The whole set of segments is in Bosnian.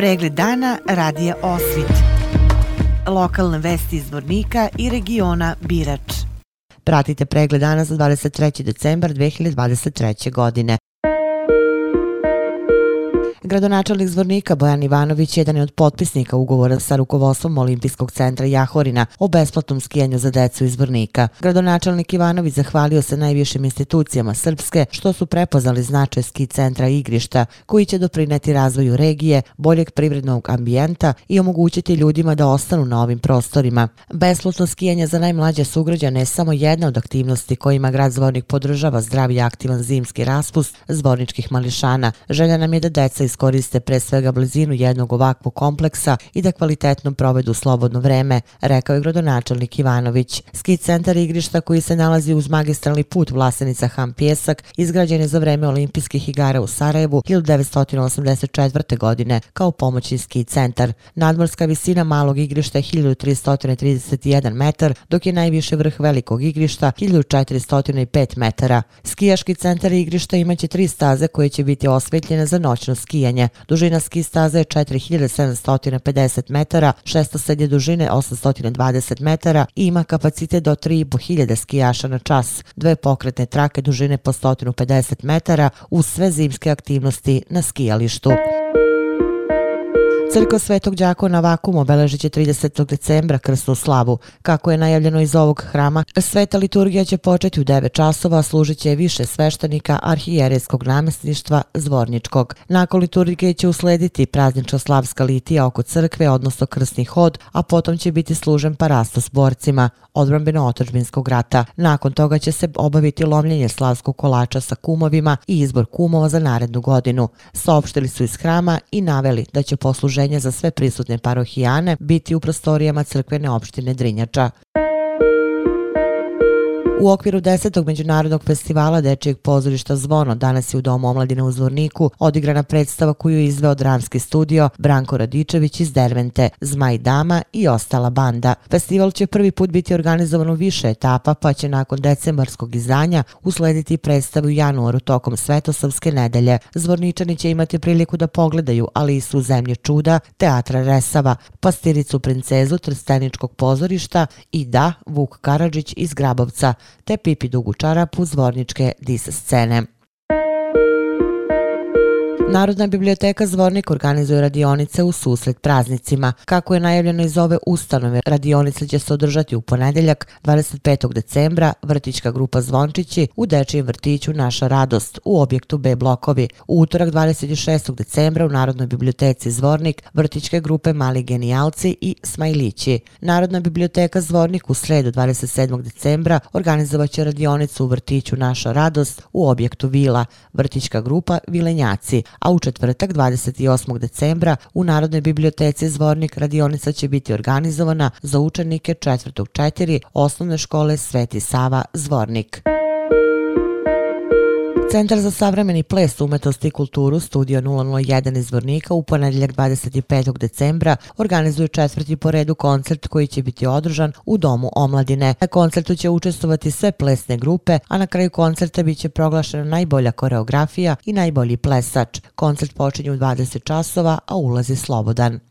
Pregled dana radija Osvit. Lokalne vesti iz Vornika i regiona Birač. Pratite pregled dana za 23. decembar 2023. godine. Gradonačelnik Zvornika Bojan Ivanović jedan je od potpisnika ugovora sa rukovodstvom Olimpijskog centra Jahorina o besplatnom skijanju za decu iz Zvornika. Gradonačelnik Ivanović zahvalio se najvišim institucijama Srpske što su prepoznali značaj ski centra i igrišta koji će doprineti razvoju regije, boljeg privrednog ambijenta i omogućiti ljudima da ostanu na ovim prostorima. Besplatno skijanje za najmlađe sugrađane je samo jedna od aktivnosti kojima grad Zvornik podržava zdrav i aktivan zimski raspust zvorničkih mališana. Želja nam je da deca iz iskoriste pre svega blizinu jednog ovakvog kompleksa i da kvalitetno provedu slobodno vreme, rekao je gradonačelnik Ivanović. Ski centar igrišta koji se nalazi uz magistralni put Vlasenica Ham Pjesak izgrađen je za vreme olimpijskih igara u Sarajevu 1984. godine kao pomoćni ski centar. Nadmorska visina malog igrišta je 1331 metar, dok je najviše vrh velikog igrišta 1405 metara. Skijaški centar igrišta imaće tri staze koje će biti osvetljene za noćno skijanje skijanje. Dužina ski staze je 4750 metara, šestosed je dužine 820 metara i ima kapacitet do 3500 skijaša na čas. Dve pokretne trake dužine po 150 metara uz sve zimske aktivnosti na skijalištu. Crkva Svetog Đako na vakum obeležit će 30. decembra krsnu slavu. Kako je najavljeno iz ovog hrama, sveta liturgija će početi u 9 časova, služit će više sveštenika arhijerejskog namestništva Zvorničkog. Nakon liturgije će uslediti praznična slavska litija oko crkve, odnosno krsni hod, a potom će biti služen parasto s borcima odbranbeno-otačbinskog rata. Nakon toga će se obaviti lomljenje slavskog kolača sa kumovima i izbor kumova za narednu godinu. Saopštili su iz hrama i naveli da će posluženje obrazloženje za sve prisutne parohijane biti u prostorijama crkvene opštine Drinjača. U okviru desetog međunarodnog festivala Dečijeg pozorišta Zvono danas je u Domu omladine u Zvorniku odigrana predstava koju je izveo dramski studio Branko Radičević iz Dervente, Zmaj Dama i ostala banda. Festival će prvi put biti organizovan u više etapa pa će nakon decembarskog izdanja uslediti predstavu u januaru tokom Svetosavske nedelje. Zvorničani će imati priliku da pogledaju Alisu u zemlje čuda, teatra Resava, Pastiricu princezu Trsteničkog pozorišta i da, Vuk Karadžić iz Grabovca te Pipi dugu čarapu zvorničke dis scene. Narodna biblioteka Zvornik organizuje radionice u susret praznicima. Kako je najavljeno iz ove ustanove, radionice će se održati u ponedeljak 25. decembra vrtićka grupa Zvončići u Dečijem vrtiću Naša radost u objektu B blokovi. U utorak 26. decembra u Narodnoj biblioteci Zvornik vrtićke grupe Mali genijalci i Smajlići. Narodna biblioteka Zvornik u sredu 27. decembra organizovat će radionicu u vrtiću Naša radost u objektu Vila, vrtićka grupa Vilenjaci, a u četvrtak 28. decembra u Narodnoj biblioteci Zvornik radionica će biti organizovana za učenike četvrtog četiri osnovne škole Sveti Sava Zvornik. Centar za savremeni ples, umetnost i kulturu Studio 001 iz Vornika u ponedjeljak 25. decembra organizuje četvrti po redu koncert koji će biti održan u Domu omladine. Na koncertu će učestovati sve plesne grupe, a na kraju koncerta biće proglašena najbolja koreografija i najbolji plesač. Koncert počinje u 20 časova, a ulaz je slobodan.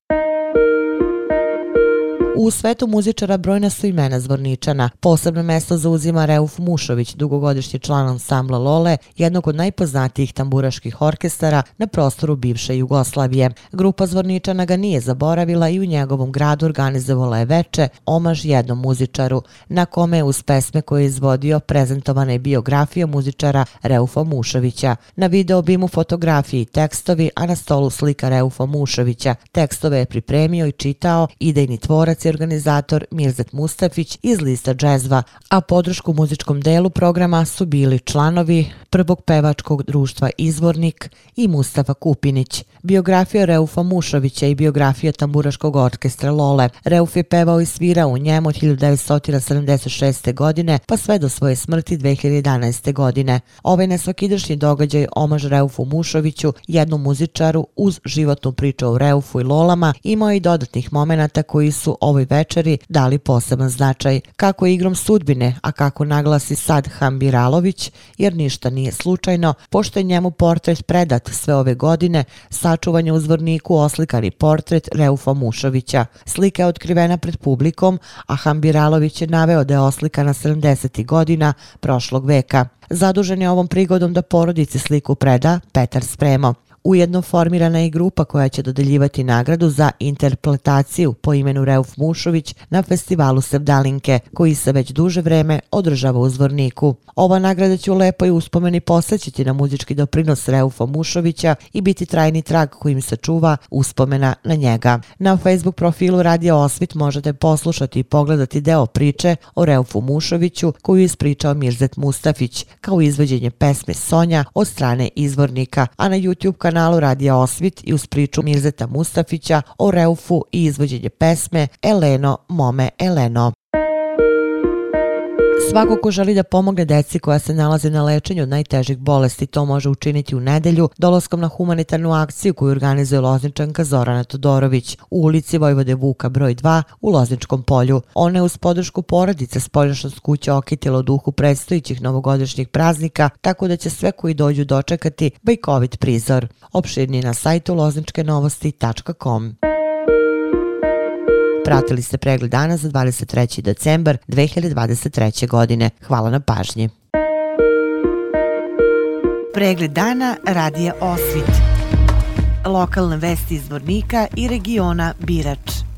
U svetu muzičara brojna su imena Zvorničana. Posebno mesto zauzima Reuf Mušović, dugogodišnji član ansambla Lole, jednog od najpoznatijih tamburaških orkestara na prostoru bivše Jugoslavije. Grupa Zvorničana ga nije zaboravila i u njegovom gradu organizovala je veče omaž jednom muzičaru, na kome je uz pesme koje je izvodio prezentovana je biografija muzičara Reufa Mušovića. Na video bimu fotografiji i tekstovi, a na stolu slika Reufa Mušovića. Tekstove je pripremio i čitao idejni tvorac organizator Mirzet Mustafić iz lista džezva, a podršku muzičkom delu programa su bili članovi prvog pevačkog društva Izvornik i Mustafa Kupinić. Biografija Reufa Mušovića i biografija tamburaškog orkestra Lole. Reuf je pevao i svirao u njemu od 1976. godine pa sve do svoje smrti 2011. godine. Ovaj nesvakidašnji događaj omaž Reufu Mušoviću, jednom muzičaru uz životnu priču o Reufu i Lolama, imao i dodatnih momenata koji su ovoj ovoj večeri dali poseban značaj. Kako igrom sudbine, a kako naglasi sad Hambiralović, jer ništa nije slučajno, pošto je njemu portret predat sve ove godine, sačuvanje u zvorniku oslikani portret Reufa Mušovića. Slika je otkrivena pred publikom, a Hambiralović je naveo da je oslikana 70. godina prošlog veka. Zadužen je ovom prigodom da porodici sliku preda Petar Spremo. Ujedno formirana je i grupa koja će dodeljivati nagradu za interpretaciju po imenu Reuf Mušović na festivalu Sevdalinke, koji se već duže vreme održava u Zvorniku. Ova nagrada će u lepoj uspomeni posjećiti na muzički doprinos Reufa Mušovića i biti trajni trag kojim se čuva uspomena na njega. Na Facebook profilu Radio Osvit možete poslušati i pogledati deo priče o Reufu Mušoviću koju je ispričao Mirzet Mustafić kao izvođenje pesme Sonja od strane izvornika, a na YouTube kanalu Radija Osvit i uz priču Mirzeta Mustafića o Reufu i izvođenje pesme Eleno, mome Eleno. Svako ko želi da pomogne deci koja se nalaze na lečenju od najtežih bolesti, to može učiniti u nedelju dolaskom na humanitarnu akciju koju organizuje Lozničanka Zorana Todorović u ulici Vojvode Vuka broj 2 u Lozničkom polju. Ona je uz podršku porodice spoljašnost kuće okitila u duhu predstojićih novogodišnjih praznika, tako da će sve koji dođu dočekati bajkovit prizor. Opširni na sajtu lozničkenovosti.com. Pratili ste pregled dana za 23. decembar 2023. godine. Hvala na pažnji. Pregled dana radija Osvit. Lokalne vesti iz Vornika i regiona Birač.